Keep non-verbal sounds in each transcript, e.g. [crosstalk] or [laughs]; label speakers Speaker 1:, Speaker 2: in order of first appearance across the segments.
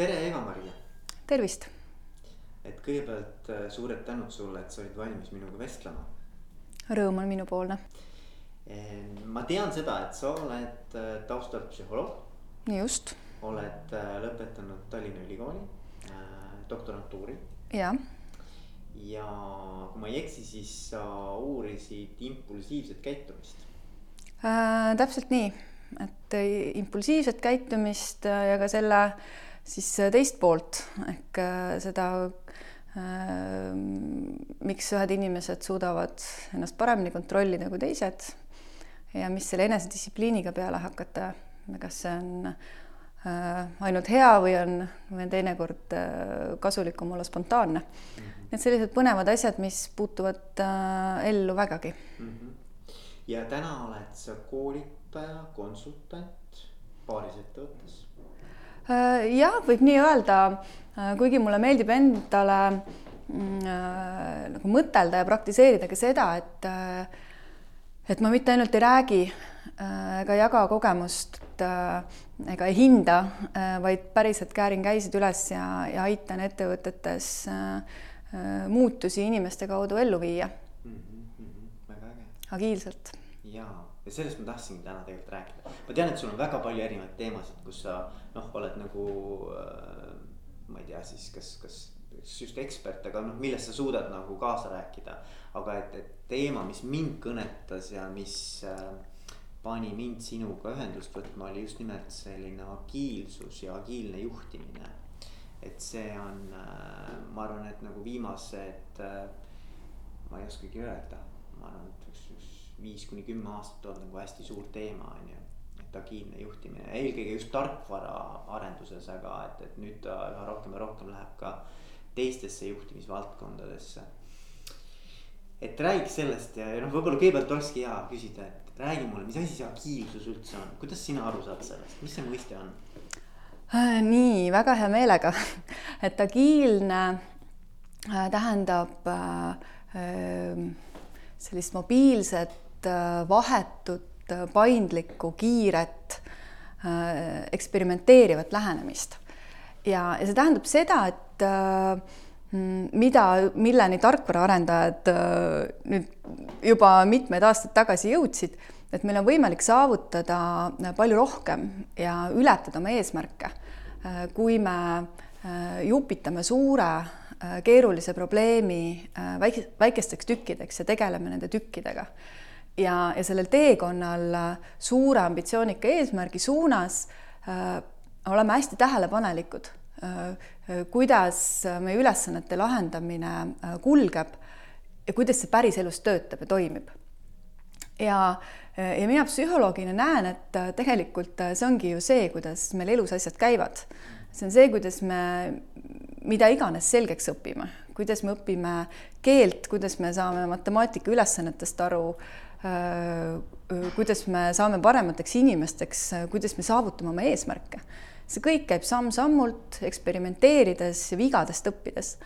Speaker 1: tere, Eva-Maria.
Speaker 2: tervist.
Speaker 1: et kõigepealt äh, suured tänud sulle, et sa olid valmis minuga vestlema.
Speaker 2: Rõõm on minupoolne.
Speaker 1: ma tean seda, et sa oled äh, taustalt psühholoog.
Speaker 2: just.
Speaker 1: oled äh, lõpetanud Tallinna Ülikooli doktorantuuri.
Speaker 2: jah.
Speaker 1: ja kui ma ei eksi, siis sa uurisid impulsiivset käitumist
Speaker 2: äh,. täpselt nii, et impulsiivset käitumist ja ka selle siis teist poolt ehk seda äh, miks ühed inimesed suudavad ennast paremini kontrollida kui teised ja mis selle enesedistsipliiniga peale hakata, kas see on äh, ainult hea või on, või on teinekord äh, kasulikum olla spontaanne mm. -hmm. Need sellised põnevad asjad, mis puutuvad äh, ellu vägagi mm. -hmm.
Speaker 1: ja täna oled sa koolitaja, konsultant paaris ettevõttes
Speaker 2: Äh, jah, võib nii öelda, äh, kuigi mulle meeldib endale mm, äh, nagu mõtelda ja praktiseerida ka seda, et et ma mitte ainult ei räägi ega jaga kogemust ega ei hinda, vaid päriselt käärin käisid üles ja, ja aitan ettevõtetes muutusi inimeste kaudu ellu viia mm.
Speaker 1: -hmm, väga äge.
Speaker 2: agiilselt.
Speaker 1: jaa ja sellest ma tahtsingi täna tegelikult rääkida. ma tean, et sul on väga palju erinevaid teemasid, kus sa noh, oled nagu äh, ma ei tea siis kas, kas just ekspert, aga noh, millest sa suudad nagu kaasa rääkida. aga et, et teema, mis mind kõnetas ja mis äh, pani mind sinuga ühendust võtma, oli just nimelt selline agiilsus ja agiilne juhtimine. et see on äh,, ma arvan, et nagu viimased äh,, ma ei oskagi öelda, ma arvan, et viis kuni kümme aastat olnud nagu hästi suur teema, on ju. et agiilne juhtimine, eelkõige just tarkvara arenduses, aga et, et nüüd ta üha rohkem ja rohkem läheb ka teistesse juhtimisvaldkondadesse. et räägiks sellest ja, ja noh, võib-olla kõigepealt olekski hea küsida, et räägi mulle, mis asi see agiilsus üldse on, kuidas sina aru saad sellest, mis see mõiste on?
Speaker 2: Äh, nii väga hea meelega, [laughs] et agiilne äh, tähendab äh, sellist mobiilset vahetut, äh, paindlikku, kiiret, äh, eksperimenteerivat lähenemist. ja, ja see tähendab seda, et mida, milleni tarkvaraarendajad nüüd juba mitmed aastad tagasi jõudsid, et meil on võimalik saavutada palju rohkem ja ületada oma eesmärke, kui me jupitame suure keerulise probleemi väike, väikesteks tükkideks ja tegeleme nende tükkidega ja, ja sellel teekonnal äh, suure ambitsioonika eesmärgi suunas äh, oleme hästi tähelepanelikud äh,, äh kuidas meie ülesannete lahendamine äh, kulgeb ja kuidas see päriselus töötab ja toimib. ja, ja mina psühholoogina näen, et tegelikult see ongi ju see, kuidas meil elus asjad käivad. see on see, kuidas me mida iganes selgeks õpime, kuidas me õpime keelt, kuidas me saame matemaatika ülesannetest aru Äh, äh, kuidas me saame paremateks inimesteks, äh, kuidas me saavutame oma eesmärke. see kõik käib samm-sammult, eksperimenteerides ja vigadest õppides.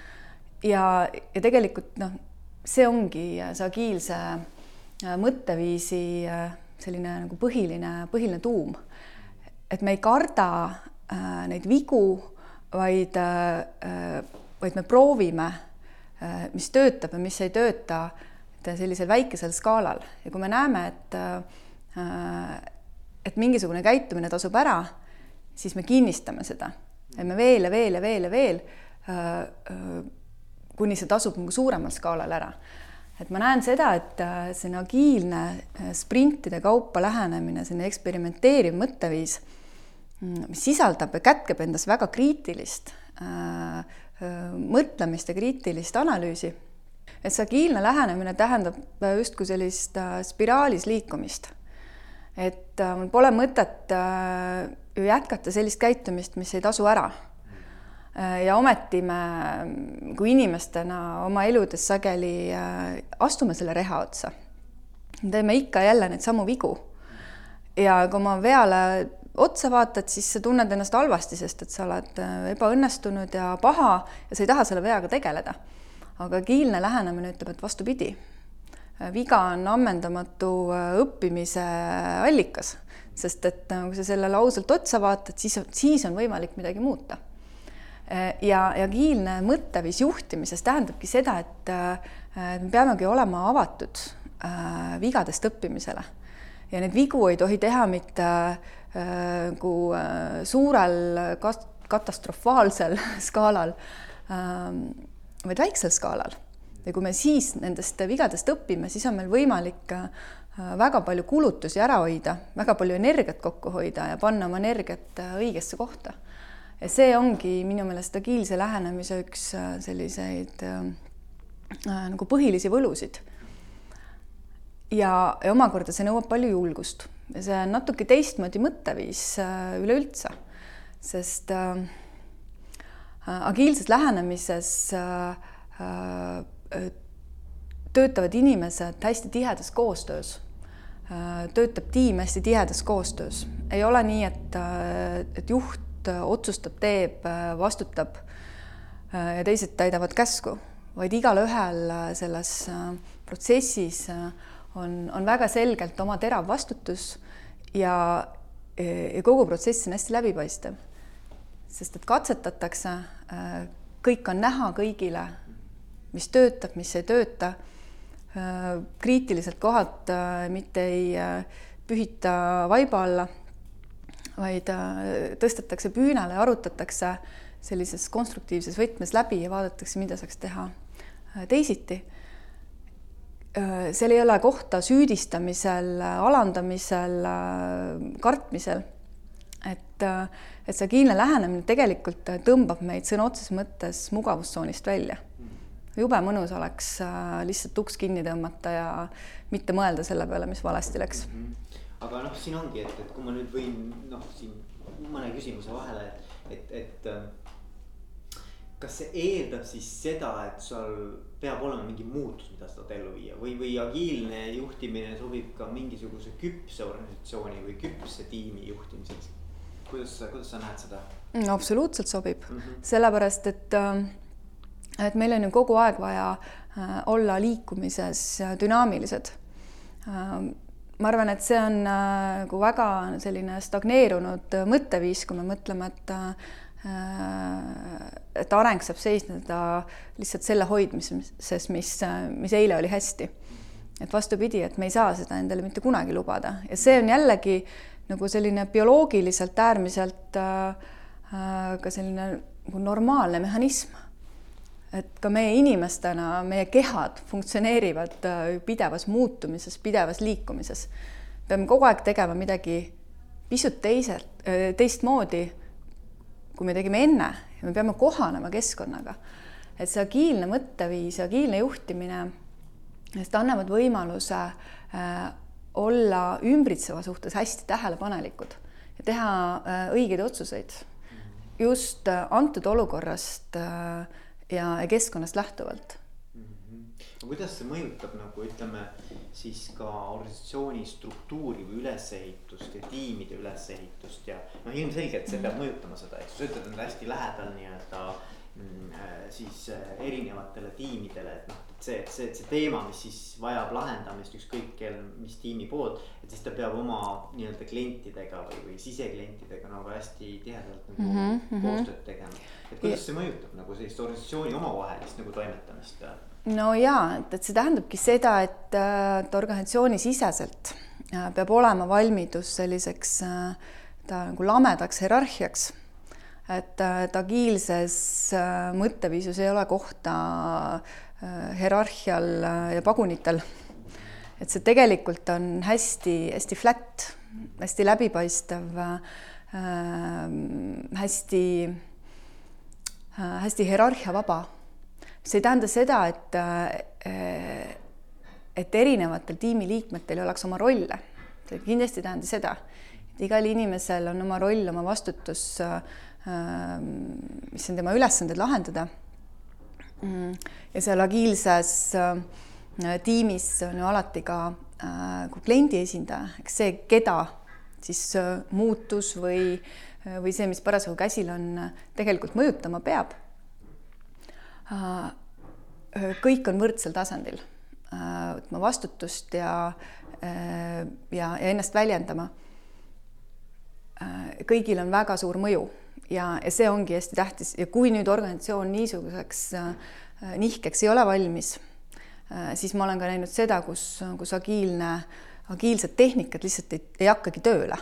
Speaker 2: ja, ja tegelikult noh, see ongi see agiilse mõtteviisi selline nagu põhiline, põhiline tuum. et me ei karda äh, neid vigu, vaid äh,, vaid me proovime äh,, mis töötab ja mis ei tööta et sellisel väikesel skaalal ja kui me näeme, et äh, et mingisugune käitumine tasub ära, siis me kinnistame seda, teeme veel ja veel ja veel ja veel äh, äh, kuni see tasub nagu suuremal skaalal ära. et ma näen seda, et selline agiilne sprintide kaupa lähenemine, selline eksperimenteeriv mõtteviis, mm, mis sisaldab ja kätkeb endas väga kriitilist mõtlemist ja kriitilist analüüsi et see agiilne lähenemine tähendab äh, justkui sellist äh, spiraalis liikumist. et äh, pole mõtet ju jätkata sellist käitumist, mis ei tasu ära. ja ometi me kui inimestena oma eludes sageli astume selle reha otsa. teeme ikka jälle neid samu vigu. ja kui oma veale otsa vaatad, siis sa tunned ennast halvasti, sest et sa oled ebaõnnestunud ja paha ja sa ei taha selle veaga tegeleda aga agiilne lähenemine ütleb, et vastupidi, viga on ammendamatu äh, õppimise allikas, sest et äh, kui sa sellele ausalt otsa vaatad, siis, siis on võimalik midagi muuta. ja, ja agiilne mõtteviis juhtimises tähendabki seda, et me peamegi olema avatud vigadest õppimisele. Ja neid vigu ei tohi teha mitte nagu suurel katastrofaalsel [laughs] skaalal, vaid väiksel skaalal ja kui me siis nendest vigadest õpime, siis on meil võimalik äh, väga palju kulutusi ära hoida, väga palju energiat kokku hoida ja panna oma energiat äh, õigesse kohta. ja see ongi minu meelest agiilse lähenemise üks äh, selliseid nagu põhilisi võlusid. ja, ja omakorda see nõuab palju julgust ja see on natuke teistmoodi mõtteviis üleüldse, sest äh, agiilses lähenemises äh, töötavad inimesed hästi tihedas koostöös. töötab tiim hästi tihedas koostöös, ei ole nii, et, et juht otsustab, teeb, vastutab ja teised täidavad käsku, vaid igalühel selles protsessis on, on väga selgelt oma terav vastutus ja, ja kogu protsess on hästi läbipaistev. Sest et katsetatakse, kõik on näha kõigile mis töötab, mis ei tööta. Äh, kriitilised kohad äh, mitte ei äh, pühita vaiba alla, vaid tõstetakse püünale ja arutatakse sellises konstruktiivses võtmes läbi ja vaadatakse, mida saaks teha teisiti. seal ei ole kohta süüdistamisel, alandamisel, kartmisel. Et, et see agiilne lähenemine tegelikult tõmbab meid sõna otseses mõttes mugavustsoonist välja jube mõnus oleks äh, lihtsalt uks kinni tõmmata ja mitte mõelda selle peale, mis valesti läks mm.
Speaker 1: -hmm. aga noh, siin ongi, et, et kui ma nüüd võin noh, siin mõne küsimuse vahele, et, et, et äh, kas see eeldab siis seda, et sul peab olema mingi muutus, mida sa tahad ellu viia või, või agiilne juhtimine sobib ka mingisuguse küpse organisatsiooni või küpse tiimi juhtimiseks? Kuidas kuidas sa näed seda?
Speaker 2: no absoluutselt sobib mm, -hmm. sellepärast et äh, et meil on ju kogu aeg vaja äh, olla liikumises dünaamilised. Äh, ma arvan, et see on äh, nagu väga selline stagneerunud mõtteviis, kui me mõtleme, et et areng saab seisneda lihtsalt selle hoidmises, mis, mis eile oli hästi. et vastupidi, et me ei saa seda endale mitte kunagi lubada ja see on jällegi nagu selline bioloogiliselt äärmiselt äh, ka selline nagu normaalne mehhanism et ka meie inimestena, meie kehad funktsioneerivad äh, pidevas muutumises, pidevas liikumises. peame kogu aeg tegema midagi pisut teiselt, äh, teistmoodi, kui me tegime enne ja me peame kohanema keskkonnaga. et see agiilne mõtteviis, agiilne juhtimine, sest annavad võimaluse äh, olla ümbritseva suhtes hästi tähelepanelikud ja teha õigeid otsuseid just antud olukorrast äh, ja keskkonnast lähtuvalt
Speaker 1: mm. -hmm. kuidas see mõjutab nagu ütleme siis ka organisatsiooni struktuuri või ülesehitust ja tiimide ülesehitust ja noh, ilmselgelt see peab mõjutama seda, eks ju, sa ütled, et hästi lähedal nii-öelda äh, siis äh, erinevatele tiimidele, et noh, et see, see, see teema, mis siis vajab lahendamist ükskõik kel, mis tiimi poolt, et siis ta peab oma nii-öelda klientidega või, või siseklientidega nagu hästi tihedalt nagu mm -hmm. koostööd tegema et kuidas see mõjutab nagu sellist organisatsiooni omavahelist nagu toimetamist?
Speaker 2: no ja, et, et see tähendabki seda, et, et organisatsioonisiseselt äh, peab olema valmidus selliseks äh, ta nagu lamedaks hierarhiaks. Et, et agiilses äh, mõtteviisus ei ole kohta hierarhial ja pagunitel. et see tegelikult on hästi-hästi flat, hästi läbipaistev äh,, hästi Äh, hästi hierarhiavaba. see ei tähenda seda, et, äh, et erinevatel tiimiliikmetel ei oleks oma rolle. see kindlasti ei tähenda seda, et igal inimesel on oma roll, oma vastutus, äh, mis on tema ülesanded lahendada. Mm, ja seal agiilses tiimis on ju alati ka kui kliendi esindaja, eks see, keda siis muutus või äh, või see, mis parasjagu käsil on, tegelikult mõjutama peab. kõik on võrdsel tasandil, võtma vastutust ja, ja, ja ennast väljendama. kõigil on väga suur mõju ja, ja see ongi hästi tähtis ja kui nüüd organisatsioon niisuguseks nihkeks ei ole valmis, siis ma olen ka näinud seda, kus, kus agiilne, agiilsed tehnikad lihtsalt ei, ei hakkagi tööle.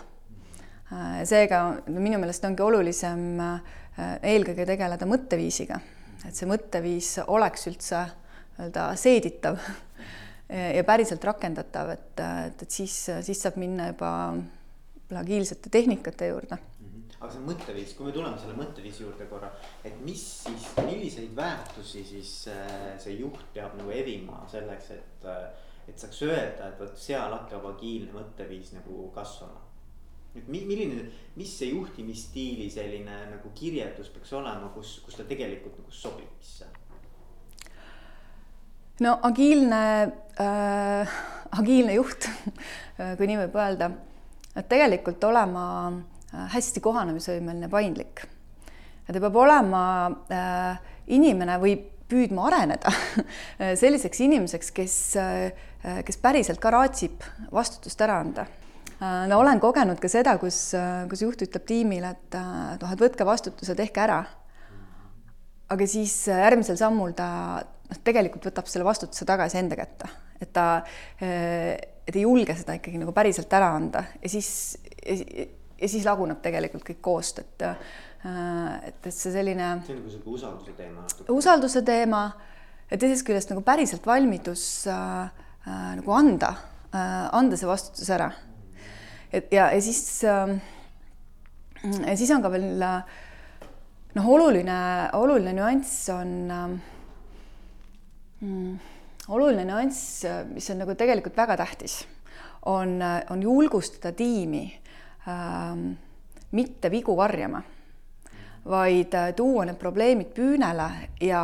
Speaker 2: seega minu meelest ongi olulisem eelkõige tegeleda mõtteviisiga, et see mõtteviis oleks üldse nii-öelda seeditav [laughs] ja päriselt rakendatav, et, et, et siis, siis saab minna juba agiilsete tehnikate juurde.
Speaker 1: Aga see mõtteviis, kui me tuleme selle mõtteviisi juurde korra, et mis siis, milliseid väärtusi siis äh, see juht peab nagu evima selleks, et, äh, et saaks öelda, et vot seal hakkab agiilne mõtteviis nagu kasvama. et milline, mis see juhtimisstiili selline nagu kirjeldus peaks olema, kus, kus ta tegelikult nagu sobib sisse?
Speaker 2: no agiilne äh,, agiilne juht [laughs] kui nii võib öelda, et tegelikult olema hästi kohanemisvõimeline, paindlik. ta peab olema äh, inimene või püüdma areneda [laughs] selliseks inimeseks, kes äh,, kes päriselt ka raatsib vastutust ära anda äh,. no olen kogenud ka seda, kus, äh, kus juht ütleb tiimile, et noh, et võtke vastutus ja tehke ära. aga siis järgmisel sammul ta noh, tegelikult võtab selle vastutuse tagasi enda kätte, et ta, et ei julge seda ikkagi nagu päriselt ära anda ja siis, ja siis laguneb tegelikult kõik koost, et, eh, et, et see selline.
Speaker 1: see on nagu sihuke usalduse teema.
Speaker 2: usalduse teema ja teisest küljest nagu päriselt valmidus äh, äh, nagu anda äh,, anda see vastutus ära. et ja, ja siis äh,, ja siis on ka veel noh, oluline, oluline nüanss on äh, mm,? oluline nüanss, mis on nagu tegelikult väga tähtis, on, on julgustada tiimi ähm, mitte vigu varjama, vaid äh, tuua need probleemid püünele ja,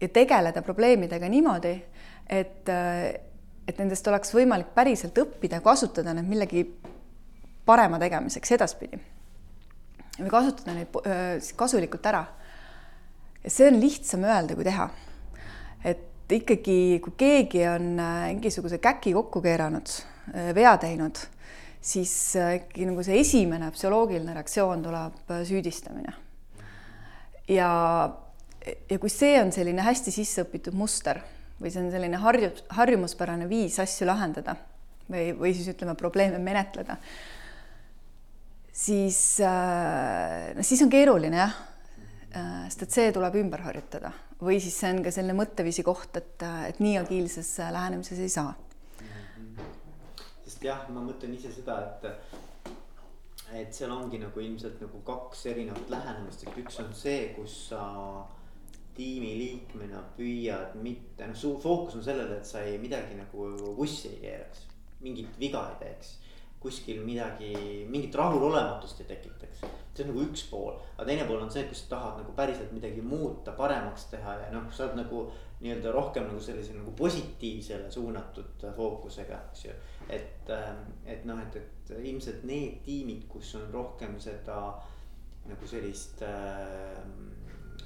Speaker 2: ja tegeleda probleemidega niimoodi, et, äh, et nendest oleks võimalik päriselt õppida ja kasutada need millegi parema tegemiseks edaspidi. või kasutada neid äh, kasulikult ära. ja see on lihtsam öelda kui teha et ikkagi, kui keegi on mingisuguse käki kokku keeranud, vea teinud, siis äh, ikkagi nagu see esimene psühholoogiline reaktsioon tuleb süüdistamine. ja, ja kui see on selline hästi sisse õpitud muster või see on selline harju, harjumuspärane viis asju lahendada või, või siis ütleme, probleeme menetleda, siis noh, siis on keeruline jah, sest et see tuleb ümber harjutada või siis see on ka selline mõtteviisi koht, et, et nii agiilses lähenemises ei saa.
Speaker 1: Sest jah, ma mõtlen ise seda, et, et seal ongi nagu ilmselt nagu kaks erinevat lähenemist, et üks on see, kus sa tiimiliikmena püüad mitte, noh, su fookus on sellele, et sa ei midagi nagu vussi ei keeraks, mingit viga ei teeks kuskil midagi, mingit rahulolematust ei tekitaks. see on nagu üks pool, aga teine pool on see, kus sa tahad nagu päriselt midagi muuta, paremaks teha ja noh, sa oled nagu nii-öelda rohkem nagu sellise nagu positiivsele suunatud fookusega, eks ju. Et, ähm, et noh, et, et ilmselt need tiimid, kus on rohkem seda nagu sellist äh,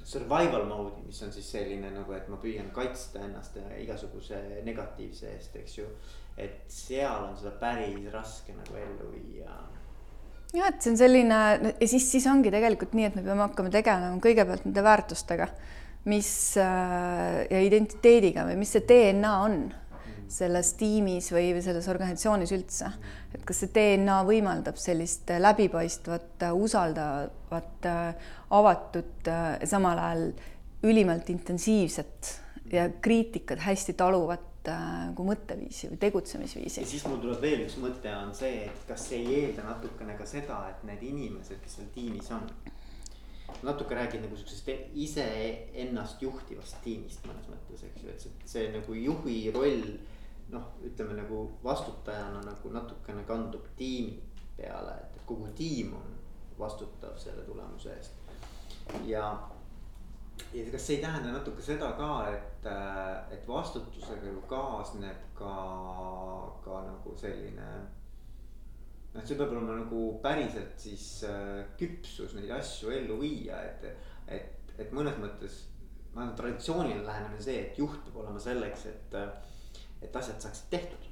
Speaker 1: survival mode'i, mis on siis selline nagu, et ma püüan kaitsta ennast igasuguse negatiivse eest, eks ju et seal on seda päris raske nagu ellu viia.
Speaker 2: jah, et see on selline ja siis, siis ongi tegelikult nii, et me peame hakkama tegelema kõigepealt nende väärtustega, mis äh, ja identiteediga või mis see DNA on. Selles tiimis või selles organisatsioonis üldse. et kas see DNA võimaldab sellist läbipaistvat, usaldavat, avatud, samal ajal ülimalt intensiivset ja kriitikat hästi taluvat nagu mõtteviisi või tegutsemisviisi.
Speaker 1: ja siis mul tuleb veel üks mõte on see, et kas ei eelda natukene ka seda, et need inimesed, kes seal tiimis on. natuke räägid nagu siuksest iseennast juhtivast tiimist mõnes mõttes, eks ju, et see, see nagu juhi roll. Noh, ütleme nagu vastutajana nagu natukene kandub tiimi peale, et kogu tiim on vastutav selle tulemuse eest. ja ja kas see ei tähenda natuke seda ka, et, äh, et vastutusega ju kaasneb ka, ka nagu selline. noh, see peab olema nagu päriselt siis äh, küpsus neid asju ellu viia, et, et, et mõnes mõttes. ma arvan, traditsiooniline lähenemine see, et juht peab olema selleks, et, et asjad saaksid tehtud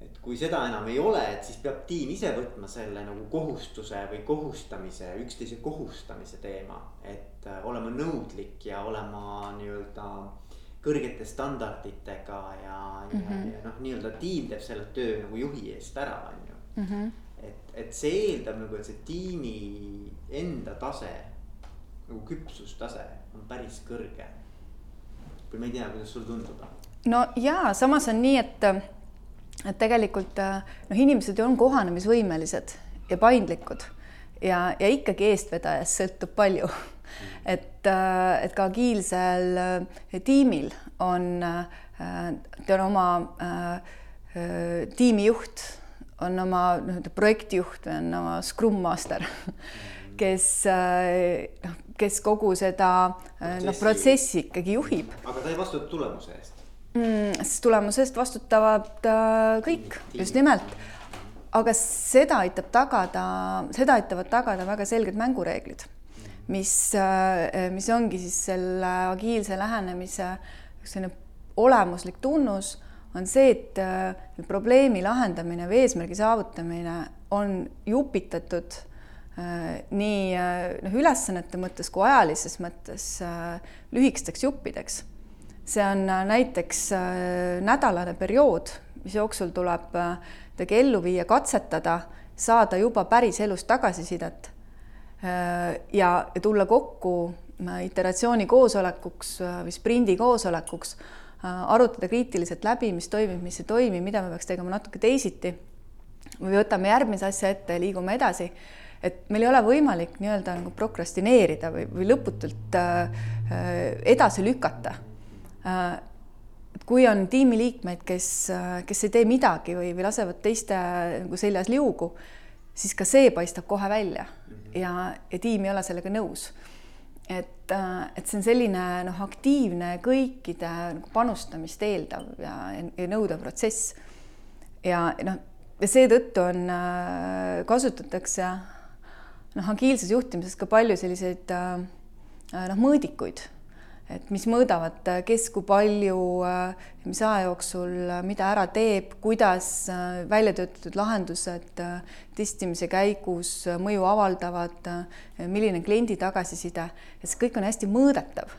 Speaker 1: et kui seda enam ei ole, et siis peab tiim ise võtma selle nagu kohustuse või kohustamise, üksteise kohustamise teema. et äh, olema nõudlik ja olema nii-öelda kõrgete standarditega ja mm, -hmm. ja, mhm. ja noh, nii-öelda tiim teeb selle töö nagu juhi eest ära, on ju mm. -hmm. et, et see eeldab nagu, et see tiimi enda tase nagu küpsustase on päris kõrge. Või ma ei tea, kuidas sulle tundub?
Speaker 2: no ja samas on nii, et et tegelikult noh, inimesed ju on kohanemisvõimelised ja paindlikud ja, ja ikkagi eestvedajast sõltub palju. et, et ka agiilsel äh, tiimil on, äh, ta on oma äh, tiimijuht, on oma nii-öelda projektijuht või on oma Scrum Master, kes noh, kes kogu seda noh, protsessi ikkagi juhib.
Speaker 1: aga ta ei vastuta tulemuse eest
Speaker 2: mm,? siis tulemuse eest vastutavad äh, kõik, just nimelt. aga seda aitab tagada, seda aitavad tagada väga selged mängureeglid, mis, äh, mis ongi siis selle agiilse lähenemise selline olemuslik tunnus on see, et äh, probleemi lahendamine või eesmärgi saavutamine on jupitatud nii noh, ülesannete mõttes kui ajalises mõttes lühikesteks juppideks see on äh, näiteks äh, nädalane periood, mis jooksul tuleb midagi äh, ellu viia, katsetada, saada juba päriselus tagasisidet ja, ja tulla kokku iteratsiooni koosolekuks või sprindi koosolekuks, arutada kriitiliselt läbi, mis toimib, mis ei toimi, mida me peaks tegema natuke teisiti. või võtame järgmise asja ette ja liigume edasi. Et meil ei ole võimalik nii-öelda nagu prokrastineerida või, või lõputult edasi lükata Äh, kui on tiimiliikmeid, kes, äh, kes ei tee midagi või, või lasevad teiste nagu seljas liugu, siis ka see paistab kohe välja mhm. ja, ja tiim ei ole sellega nõus. et, äh, et see on selline noh, aktiivne kõikide nagu panustamist eeldav ja, ja nõudev protsess. ja noh, ja seetõttu on, kasutatakse noh, agiilses juhtimises ka palju selliseid noh, mõõdikuid. Et mis mõõdavad, kes kui palju, mis aja jooksul, mida ära teeb, kuidas välja töötatud lahendused testimise käigus mõju avaldavad, milline kliendi tagasiside, et see kõik on hästi mõõdetav.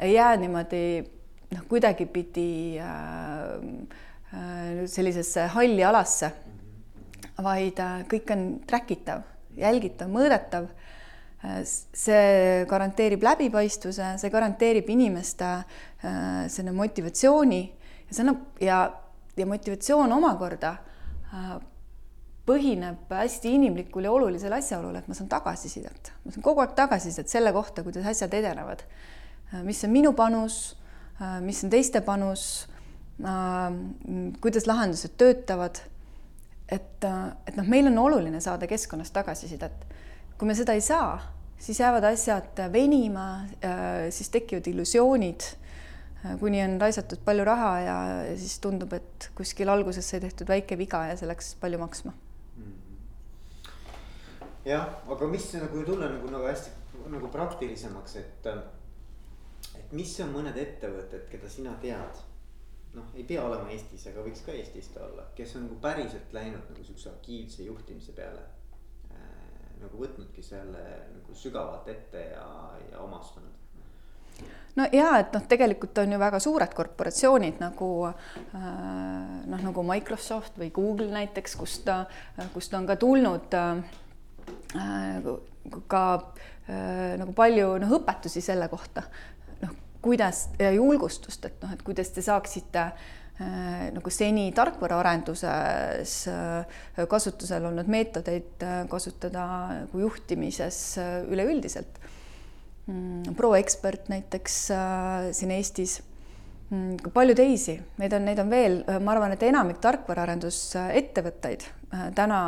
Speaker 2: ei jää niimoodi noh, kuidagipidi sellisesse halli alasse, vaid kõik on track itav, jälgitav, mõõdetav see garanteerib läbipaistvuse, see garanteerib inimeste äh, selle motivatsiooni ja see annab ja, ja motivatsioon omakorda äh, põhineb hästi inimlikul ja olulisel asjaolul, et ma saan tagasisidet, ma saan kogu aeg tagasisidet selle kohta, kuidas asjad edenevad. Äh, mis on minu panus, mis on teiste panus, kuidas lahendused töötavad. Et, et noh, meil on oluline saada keskkonnast tagasisidet kui me seda ei saa, siis jäävad asjad venima, äh, siis tekivad illusioonid, äh, kuni on raisatud palju raha ja siis tundub, et kuskil alguses sai tehtud väike viga ja see läks palju maksma.
Speaker 1: jah, aga mis nagu ei tule nagu, nagu hästi nagu praktilisemaks, et, et mis on mõned ettevõtted, keda sina tead? Noh, ei pea olema Eestis, aga võiks ka Eestist olla, kes on nagu päriselt läinud nagu siukse agiilse juhtimise peale nagu võtnudki selle nagu sügavalt ette ja, ja omastanud.
Speaker 2: No ja et noh, tegelikult on ju väga suured korporatsioonid nagu äh, noh, nagu Microsoft või Google näiteks, kust, kust on ka tulnud äh, ka äh, nagu palju noh, õpetusi selle kohta, kuidas ja julgustust, et noh, et kuidas te saaksite äh, nagu seni tarkvaraarenduses äh, kasutusel olnud meetodeid äh, kasutada nagu juhtimises üleüldiselt. Mm, ProExpert näiteks siin Eestis, mm, palju teisi, neid on, neid on veel, ma arvan, et enamik tarkvaraarendusettevõtteid täna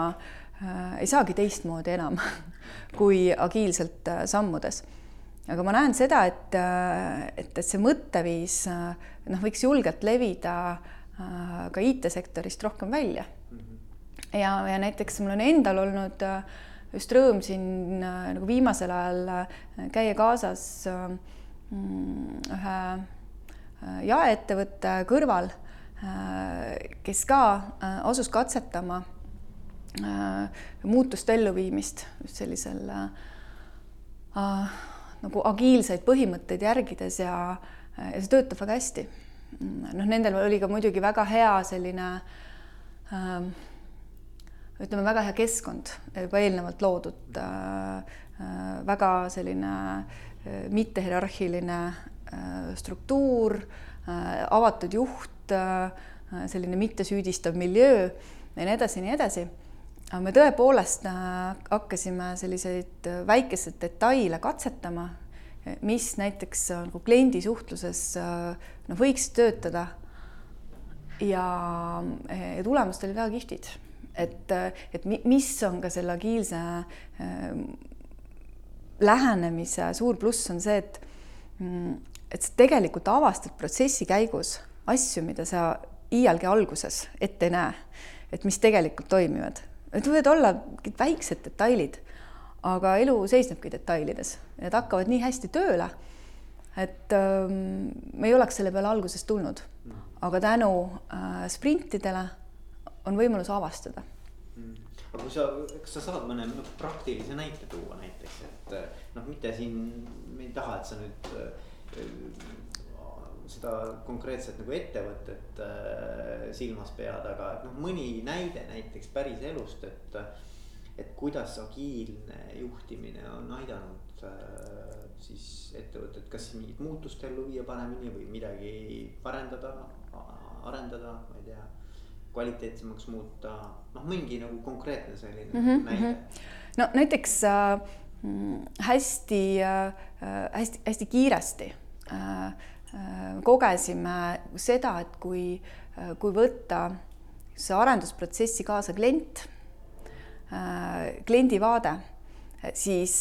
Speaker 2: ei saagi teistmoodi enam [laughs] kui agiilselt sammudes aga ma näen seda, et, et, et see mõtteviis noh, võiks julgelt levida äh, ka IT-sektorist rohkem välja. ja, ja näiteks mul on endal olnud äh, just rõõm siin äh, nagu viimasel ajal käia kaasas mm, ühe jaeettevõtte kõrval, kes ka asus katsetama muutuste elluviimist just sellisel nagu agiilseid põhimõtteid järgides ja, ja see töötab väga hästi. noh, nendel oli ka muidugi väga hea selline äh, ütleme, väga hea keskkond juba eelnevalt loodud äh,, äh, väga selline äh, mittehierarhiline äh, struktuur äh,, avatud juht äh,, selline mittesüüdistav miljöö ja nii edasi nii edasi aga me tõepoolest äh, hakkasime selliseid äh, väikeseid detaile katsetama, mis näiteks äh, nagu kliendi suhtluses noh, võiks töötada. ja, ja tulemused olid väga kihvtid, et, et mis on ka selle agiilse äh, lähenemise suur pluss on see, et mm, et sa tegelikult avastad protsessi käigus asju, mida sa iialgi alguses ette ei näe, et mis tegelikult toimivad Need võivad olla väiksed detailid, aga elu seisnebki detailides, need hakkavad nii hästi tööle, et ähm, me ei oleks selle peale alguses tulnud. aga tänu äh, sprintidele on võimalus avastada
Speaker 1: mm. aga kui sa, kas sa saad mõne no, praktilise näite tuua näiteks, et noh, mitte siin, me ei taha, et sa nüüd äh, seda konkreetset nagu ettevõtet äh, silmas pead, aga et noh, mõni näide näiteks päris elust, et. et kuidas agiilne juhtimine on aidanud äh, siis ettevõtet, kas mingit muutust ellu viia paremini või midagi parendada, arendada, ma ei tea kvaliteetsemaks muuta, noh, mingi nagu konkreetne selline mm -hmm, näide.
Speaker 2: no näiteks äh, hästi äh,, hästi, hästi kiiresti äh, Äh, kogesime seda, et kui, äh, kui võtta see arendusprotsessi kaasa klient, äh, kliendi vaade, siis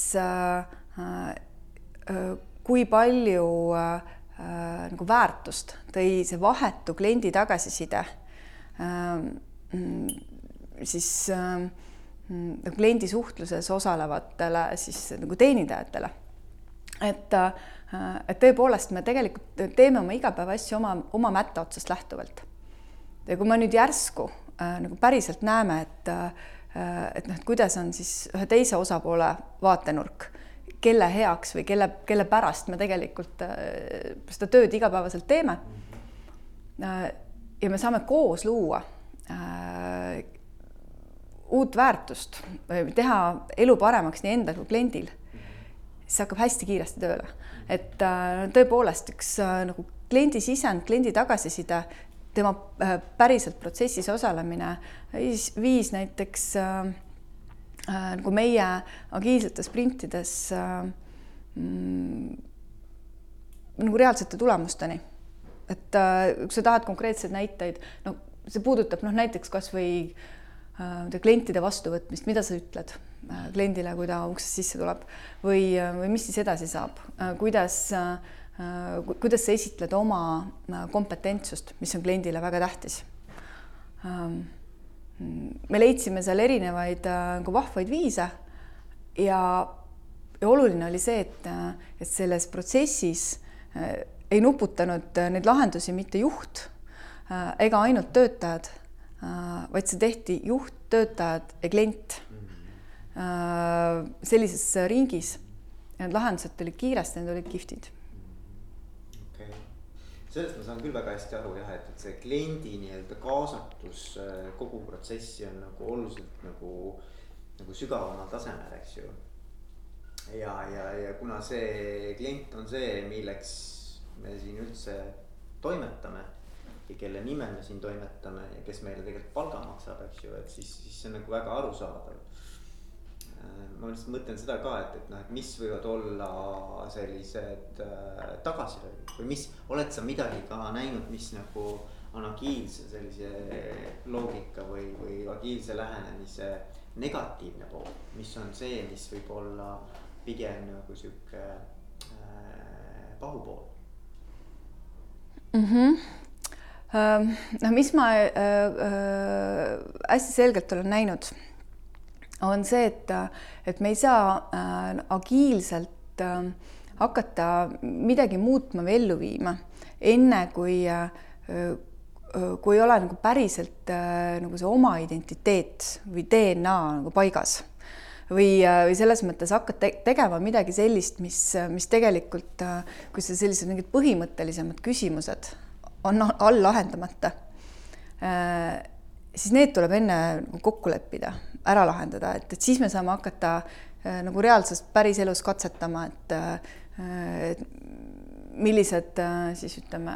Speaker 2: kui palju nagu väärtust tõi see vahetu kliendi tagasiside siis nagu kliendi suhtluses osalevatele siis nagu teenindajatele. et äh, Äh, et tõepoolest me tegelikult teeme oma igapäevaasju oma, oma mätta otsast lähtuvalt. ja kui me nüüd järsku äh, nagu päriselt näeme, et äh, et noh, et kuidas on siis ühe teise osapoole vaatenurk, kelle heaks või kelle, kelle pärast me tegelikult äh, seda tööd igapäevaselt teeme äh,. ja me saame koos luua äh, uut väärtust teha elu paremaks nii endal kui kliendil, siis hakkab hästi kiiresti tööle et äh, tõepoolest üks äh, nagu kliendi sisend, kliendi tagasiside, tema äh, päriselt protsessis osalemine viis, näiteks nagu meie agiilsetes sprintides mm, nagu reaalsete tulemusteni. et kui sa tahad konkreetseid näiteid, no see puudutab noh, näiteks kasvõi äh, klientide vastuvõtmist, mida sa ütled Äh, kliendile, kui ta uksest sisse tuleb. Või, äh, või mis siis edasi saab, äh, kuidas, kuidas sa esitled oma kompetentsust, mis on kliendile väga tähtis. Ähm, me leidsime seal erinevaid nagu vahvaid viise ja, ja oluline oli see, et, et selles protsessis ei nuputanud neid lahendusi mitte juht ega ainult töötajad, vaid see tehti juht, töötajad ja klient. Äh, sellises ringis. Need lahendused tulid kiiresti, need olid kihvtid.
Speaker 1: okei okay., sellest ma saan küll väga hästi aru jah, et, et see kliendi nii-öelda kaasatus äh, kogu protsessi on nagu oluliselt nagu, nagu sügavamal tasemel, eks ju. ja, ja, ja kuna see klient on see, milleks me siin üldse toimetame ja kelle nimel me siin toimetame ja kes meile tegelikult palga maksab, eks ju, et siis, siis see on nagu väga arusaadav ma lihtsalt mõtlen seda ka, et, et noh, et mis võivad olla sellised äh, tagasilöögid või mis, oled sa midagi ka näinud, mis nagu on agiilse sellise loogika või, või agiilse lähenemise negatiivne pool, mis on see, mis võib olla pigem nagu sihuke äh, pahupool
Speaker 2: mm? -hmm noh, mis ma äh, äh, hästi selgelt olen näinud on see, et, et me ei saa äh, agiilselt äh, hakata midagi muutma või ellu viima, enne kui äh, kui ei ole nagu päriselt nagu see oma identiteet või DNA nagu paigas. Või, või selles mõttes hakkad te tegema midagi sellist, mis, mis tegelikult, kui see sellised mingid põhimõttelisemad küsimused on all lahendamata, siis need tuleb enne nagu kokku leppida, ära lahendada, et, et siis me saame hakata nagu reaalses päriselus katsetama, et, et millised siis ütleme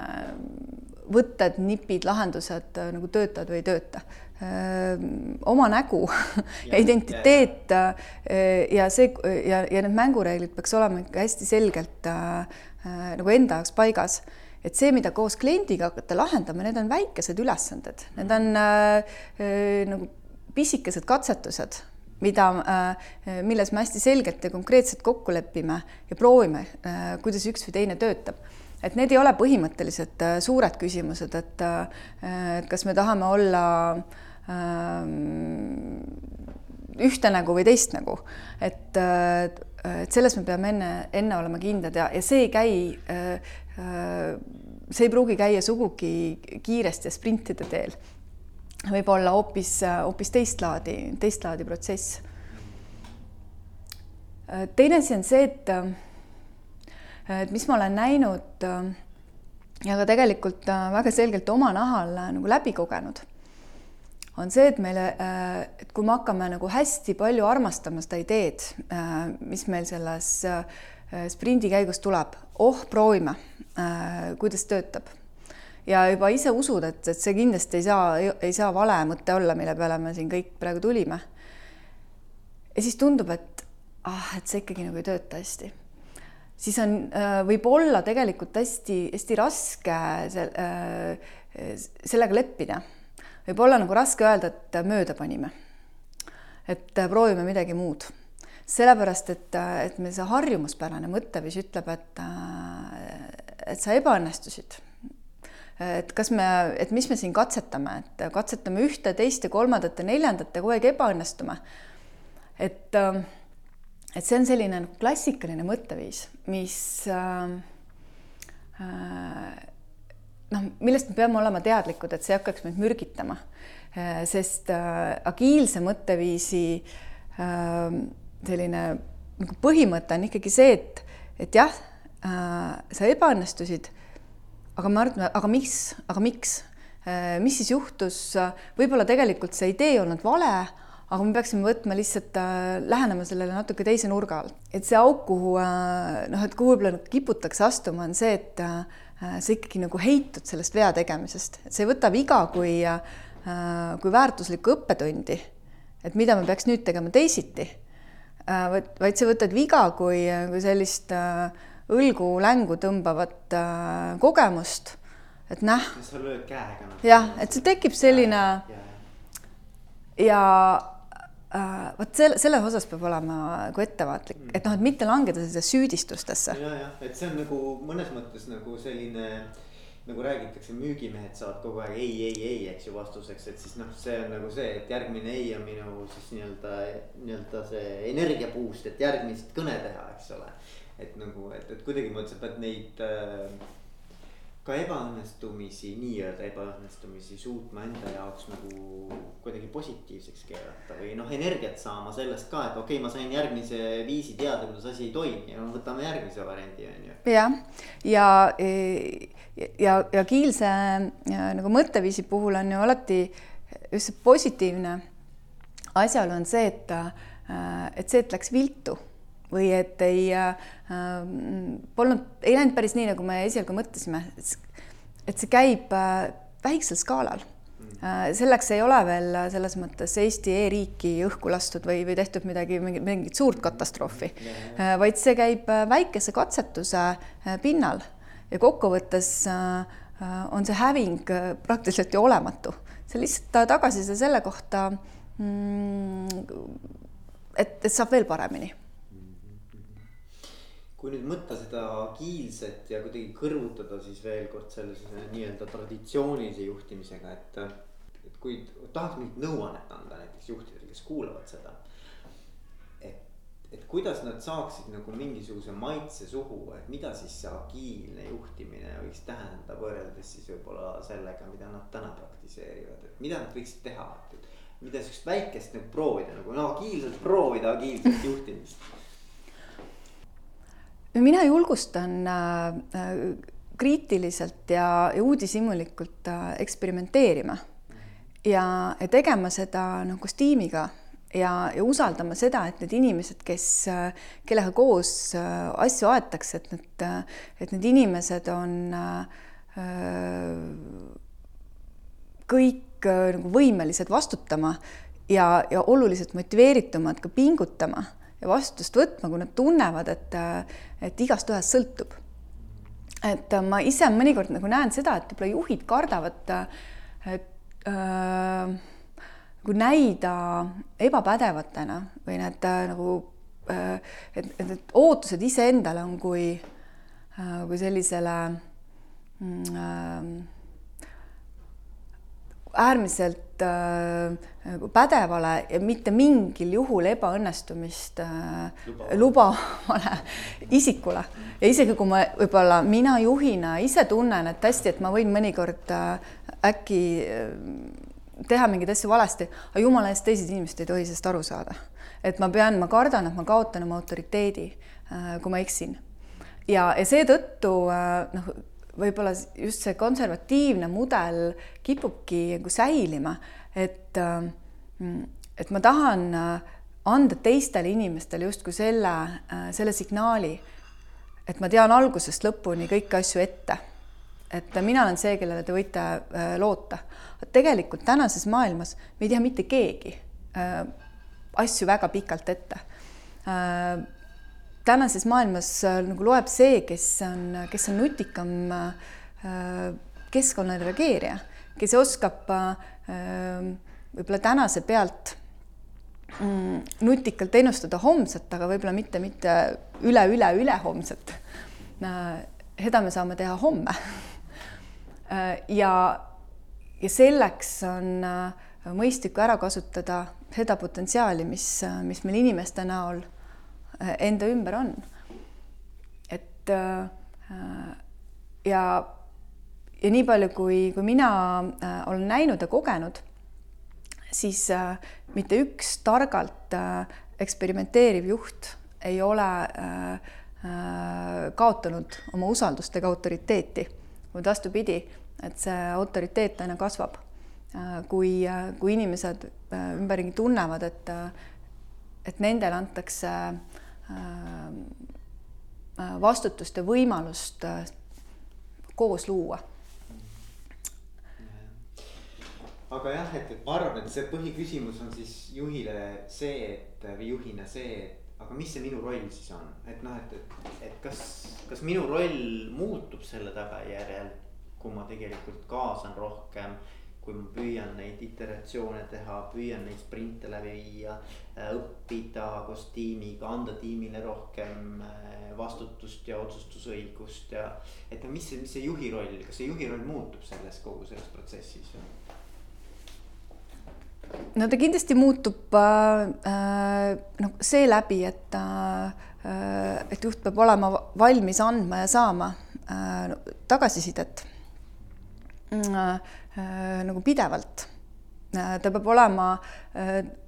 Speaker 2: võtted, nipid, lahendused äh, nagu töötavad või ei tööta. Äh, oma nägu [laughs] ja identiteet ja, äh, ja see ja, ja need mängureeglid peaks olema ikka hästi selgelt äh, nagu enda jaoks paigas et see, mida koos kliendiga hakata lahendama, need on väikesed ülesanded, need on äh, nagu pisikesed katsetused, mida äh,, milles me hästi selgelt ja konkreetselt kokku lepime ja proovime äh,, kuidas üks või teine töötab. Et need ei ole põhimõtteliselt äh, suured küsimused, et äh, et kas me tahame olla ähm, ühte nägu või teist nägu, et, äh, et selles me peame enne, enne olema kindlad ja, ja see ei käi, see ei pruugi käia sugugi kiiresti ja sprintide teel. võib olla hoopis, hoopis teist laadi, teist laadi protsess. teine asi on see, et et mis ma olen näinud äh, ja ka tegelikult äh, väga selgelt oma nahal äh, nagu läbi kogenud, on see, et meile, et kui me hakkame nagu hästi palju armastama seda ideed, mis meil selles sprindi käigus tuleb, oh, proovime, kuidas töötab ja juba ise usud, et, et see kindlasti ei saa, ei saa vale mõte olla, mille peale me siin kõik praegu tulime. ja siis tundub, et ah, et see ikkagi nagu ei tööta hästi siis on, äh, võib olla tegelikult hästi-hästi raske sel, äh, sellega leppida. Võib olla nagu raske öelda, et mööda panime. et proovime midagi muud. sellepärast, et, et meil see harjumuspärane mõtteviis ütleb, et, et sa ebaõnnestusid et kas me, et mis me siin katsetame, et katsetame ühte, teist ja kolmandat ja neljandat ja kogu aeg ebaõnnestume. et et see on selline nagu klassikaline mõtteviis, mis äh, äh, noh, millest me peame olema teadlikud, et see hakkaks meid mürgitama. Äh,. sest äh, agiilse mõtteviisi äh, selline nagu põhimõte on ikkagi see, et, et jah äh,, sa ebaõnnestusid, aga me arvame, aga mis, aga miks? Mis siis juhtus, võib-olla tegelikult see idee ei olnud vale aga me peaksime võtma lihtsalt äh,, lähenema sellele natuke teise nurga alt, et see auk, kuhu noh, et kuhu võib-olla kiputakse astuma, on see, et sa ikkagi nagu heitud sellest vea tegemisest, et sa ei võta viga kui äh,, kui väärtuslikku õppetundi, et mida me peaks nüüd tegema teisiti äh,, vaid sa võtad viga kui, kui sellist äh, õlgu längu tõmbavat äh, kogemust, et näh.
Speaker 1: sa lööd käega.
Speaker 2: Noh. jah, et see tekib selline ja, ja, ja Uh, vot selle, selles osas peab olema nagu ettevaatlik mm., et noh, et mitte langeda sellesse süüdistustesse.
Speaker 1: ja, jah, et see on nagu mõnes mõttes nagu selline nagu räägitakse, müügimehed saavad kogu aeg ei, ei, ei, eks ju vastuseks, et siis noh, see on nagu see, et järgmine ei on minu siis nii-öelda, nii-öelda see energia boost, et järgmist kõne teha, eks ole. et nagu, et, et kuidagimoodi sa pead neid äh, ka ebaõnnestumisi, nii-öelda ebaõnnestumisi suutma enda jaoks nagu kuidagi positiivseks keerata või noh, energiat saama sellest ka, et okei okay,, ma sain järgmise viisi teada, kuidas asi ei toimi ja no võtame järgmise variandi on ju.
Speaker 2: jah, ja, ja, ja, ja Kiilse ja, nagu mõtteviisi puhul on ju alati just see positiivne asjaolu on see, et, et see, et läks viltu või et ei äh,, polnud, ei läinud päris nii, nagu me esialgu mõtlesime. et see käib äh, väiksel skaalal äh,. selleks ei ole veel selles mõttes Eesti e-riiki õhku lastud või, või tehtud midagi, mingit, mingit suurt katastroofi äh,, vaid see käib äh, väikese katsetuse äh, pinnal ja kokkuvõttes äh, äh on see häving äh, praktiliselt ju olematu. see lihtsalt tagasiside selle kohta mm, et, et saab veel paremini
Speaker 1: kui nüüd mõtta seda agiilset ja kuidagi kõrvutada siis veel kord sellise nii-öelda traditsioonilise juhtimisega, et. et kui tahaks mingit nõuannet anda näiteks juhtidele, kes kuulavad seda. et, et kuidas nad saaksid nagu mingisuguse maitse suhu, et mida siis see agiilne juhtimine võiks tähendada võrreldes siis võib-olla sellega, mida nad täna praktiseerivad, et mida nad võiksid teha, et. mida sihukest väikest nagu proovida nagu no agiilselt proovida agiilset juhtimist.
Speaker 2: Mina julgustan äh, äh, kriitiliselt ja, ja uudishimulikult äh, eksperimenteerima ja, ja tegema seda nagu koos tiimiga ja, ja usaldama seda, et need inimesed, kes, kellega koos asju aetakse, et need, et need inimesed on äh, kõik nagu võimelised vastutama ja, ja oluliselt motiveeritumad ka pingutama ja vastutust võtma, kui nad tunnevad, et, et igast ühest sõltub. et ma ise mõnikord nagu näen seda, et võib-olla juhid kardavad, et äh, nagu näida ebapädevatena või need äh, nagu äh, et, et need ootused iseendale on kui, äh, kui sellisele mm, äärmiselt nagu pädevale ja mitte mingil juhul ebaõnnestumist lubavale, lubavale [laughs] isikule ja isegi kui ma võib-olla mina juhina ise tunnen, et hästi, et ma võin mõnikord äkki teha mingeid asju valesti, aga jumala eest teised inimesed ei tohi sellest aru saada. et ma pean, ma kardan, et ma kaotan oma autoriteedi, äh, kui ma eksin. ja, ja seetõttu äh, noh, võib-olla just see konservatiivne mudel kipubki nagu säilima, et, äh, et ma tahan anda teistele inimestele justkui selle, selle signaali, et ma tean algusest lõpuni kõiki asju ette et mina olen see, kellele te võite äh, loota. tegelikult tänases maailmas me ei tea mitte keegi äh, asju väga pikalt ette. Äh, tänases maailmas nagu loeb see, kes on, kes on nutikam keskkonnale reageerija, kes oskab võib-olla tänase pealt mm, nutikalt ennustada homset, aga võib-olla mitte, mitte üle-üle-ülehomset. seda me saame teha homme [laughs] Äh, ja, ja selleks on äh, mõistlik ära kasutada seda potentsiaali, mis, äh, mis meil inimeste näol enda ümber on. et ja, ja nii palju, kui, kui mina olen näinud ja kogenud, siis mitte üks targalt eksperimenteeriv juht ei ole kaotanud oma usaldust ega autoriteeti, vaid vastupidi et see autoriteet aina kasvab. Äh, kui, äh, kui inimesed äh, ümberringi tunnevad, et, et nendele antakse vastutust ja võimalust koos luua.
Speaker 1: Aga jah, et, et ma arvan, et see põhiküsimus on siis juhile see, et või juhina see, et aga mis see minu roll siis on, et noh, et, et, et kas, kas minu roll muutub selle tagajärjel kui ma tegelikult kaasan rohkem kui ma püüan neid iteratsioone teha, püüan neid sprinte läbi viia, äh, õppida koos tiimiga, anda tiimile rohkem äh, vastutust ja otsustusõigust ja. et mis see, mis see juhi roll, kas see juhi roll muutub selles kogu selles protsessis?
Speaker 2: no ta kindlasti muutub äh, äh noh, seeläbi, et äh,, et juht peab olema valmis andma ja saama äh, tagasisidet Äh, äh, nagu pidevalt. Äh, ta peab olema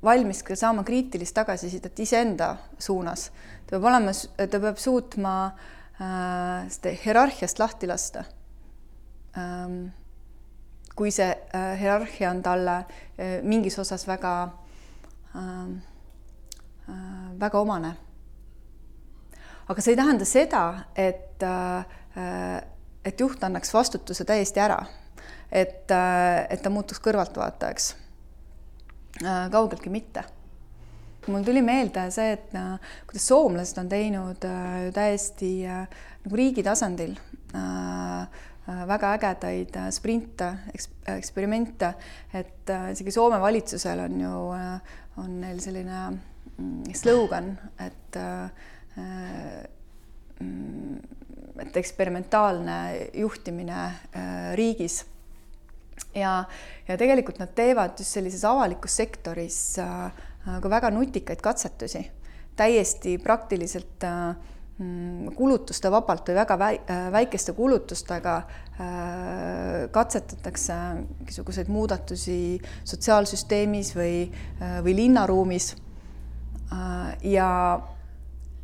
Speaker 2: valmis ka saama kriitilist tagasisidet iseenda suunas. ta peab olema, ta peab suutma seda hierarhiast lahti lasta. Ähm, kui see hierarhia on talle mingis osas väga, ähm, väga omane. aga see ei tähenda seda, et, et juht annaks vastutuse täiesti ära et, äh, et ta muutuks kõrvaltvaatajaks. Äh, kaugeltki mitte. mul tuli meelde see, et äh, kuidas soomlased on teinud täiesti nagu riigi tasandil väga ägedaid sprinte, eksperimente, et isegi Soome valitsusel on ju, on neil selline mm, slogan, et mm, et eksperimentaalne juhtimine riigis ja, ja tegelikult nad teevad just sellises avalikus sektoris äh, ka väga nutikaid katsetusi. täiesti praktiliselt äh, mm, kulutuste vabalt või väga väi, äh, väikeste kulutustega katsetatakse mingisuguseid muudatusi sotsiaalsüsteemis või, või linnaruumis. ja,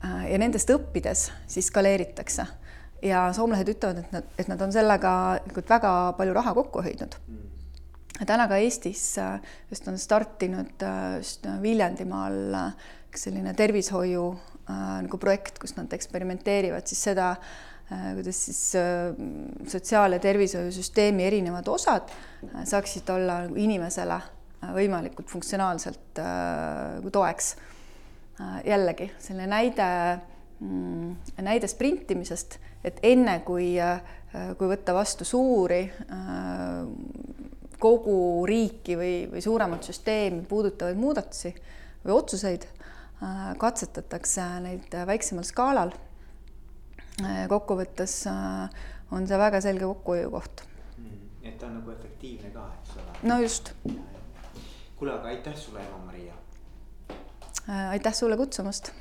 Speaker 2: ja nendest õppides siis skaleeritakse ja soomlased ütlevad, et nad, et nad on sellega väga palju raha kokku hoidnud. Mm. Täna ka Eestis äh, just on startinud äh, just äh, Viljandimaal selline tervishoiu nagu projekt, kus nad eksperimenteerivad siis seda, kuidas siis sotsiaal- ja tervishoiusüsteemi erinevad osad saaksid olla nagu inimesele võimalikult funktsionaalselt nagu toeks. jällegi selline näide, mm, näide sprintimisest, et enne kui, kui võtta vastu suuri kogu riiki või, või suuremat süsteemi puudutavaid muudatusi või otsuseid, äh, katsetatakse neid väiksemal skaalal. Äh, kokkuvõttes äh, on see väga selge kokkuhoiukoht
Speaker 1: mm,. et ta on nagu efektiivne ka, eks ole.
Speaker 2: no just.
Speaker 1: kuule, aga aitäh sulle, Eva-Maria.
Speaker 2: aitäh sulle kutsumast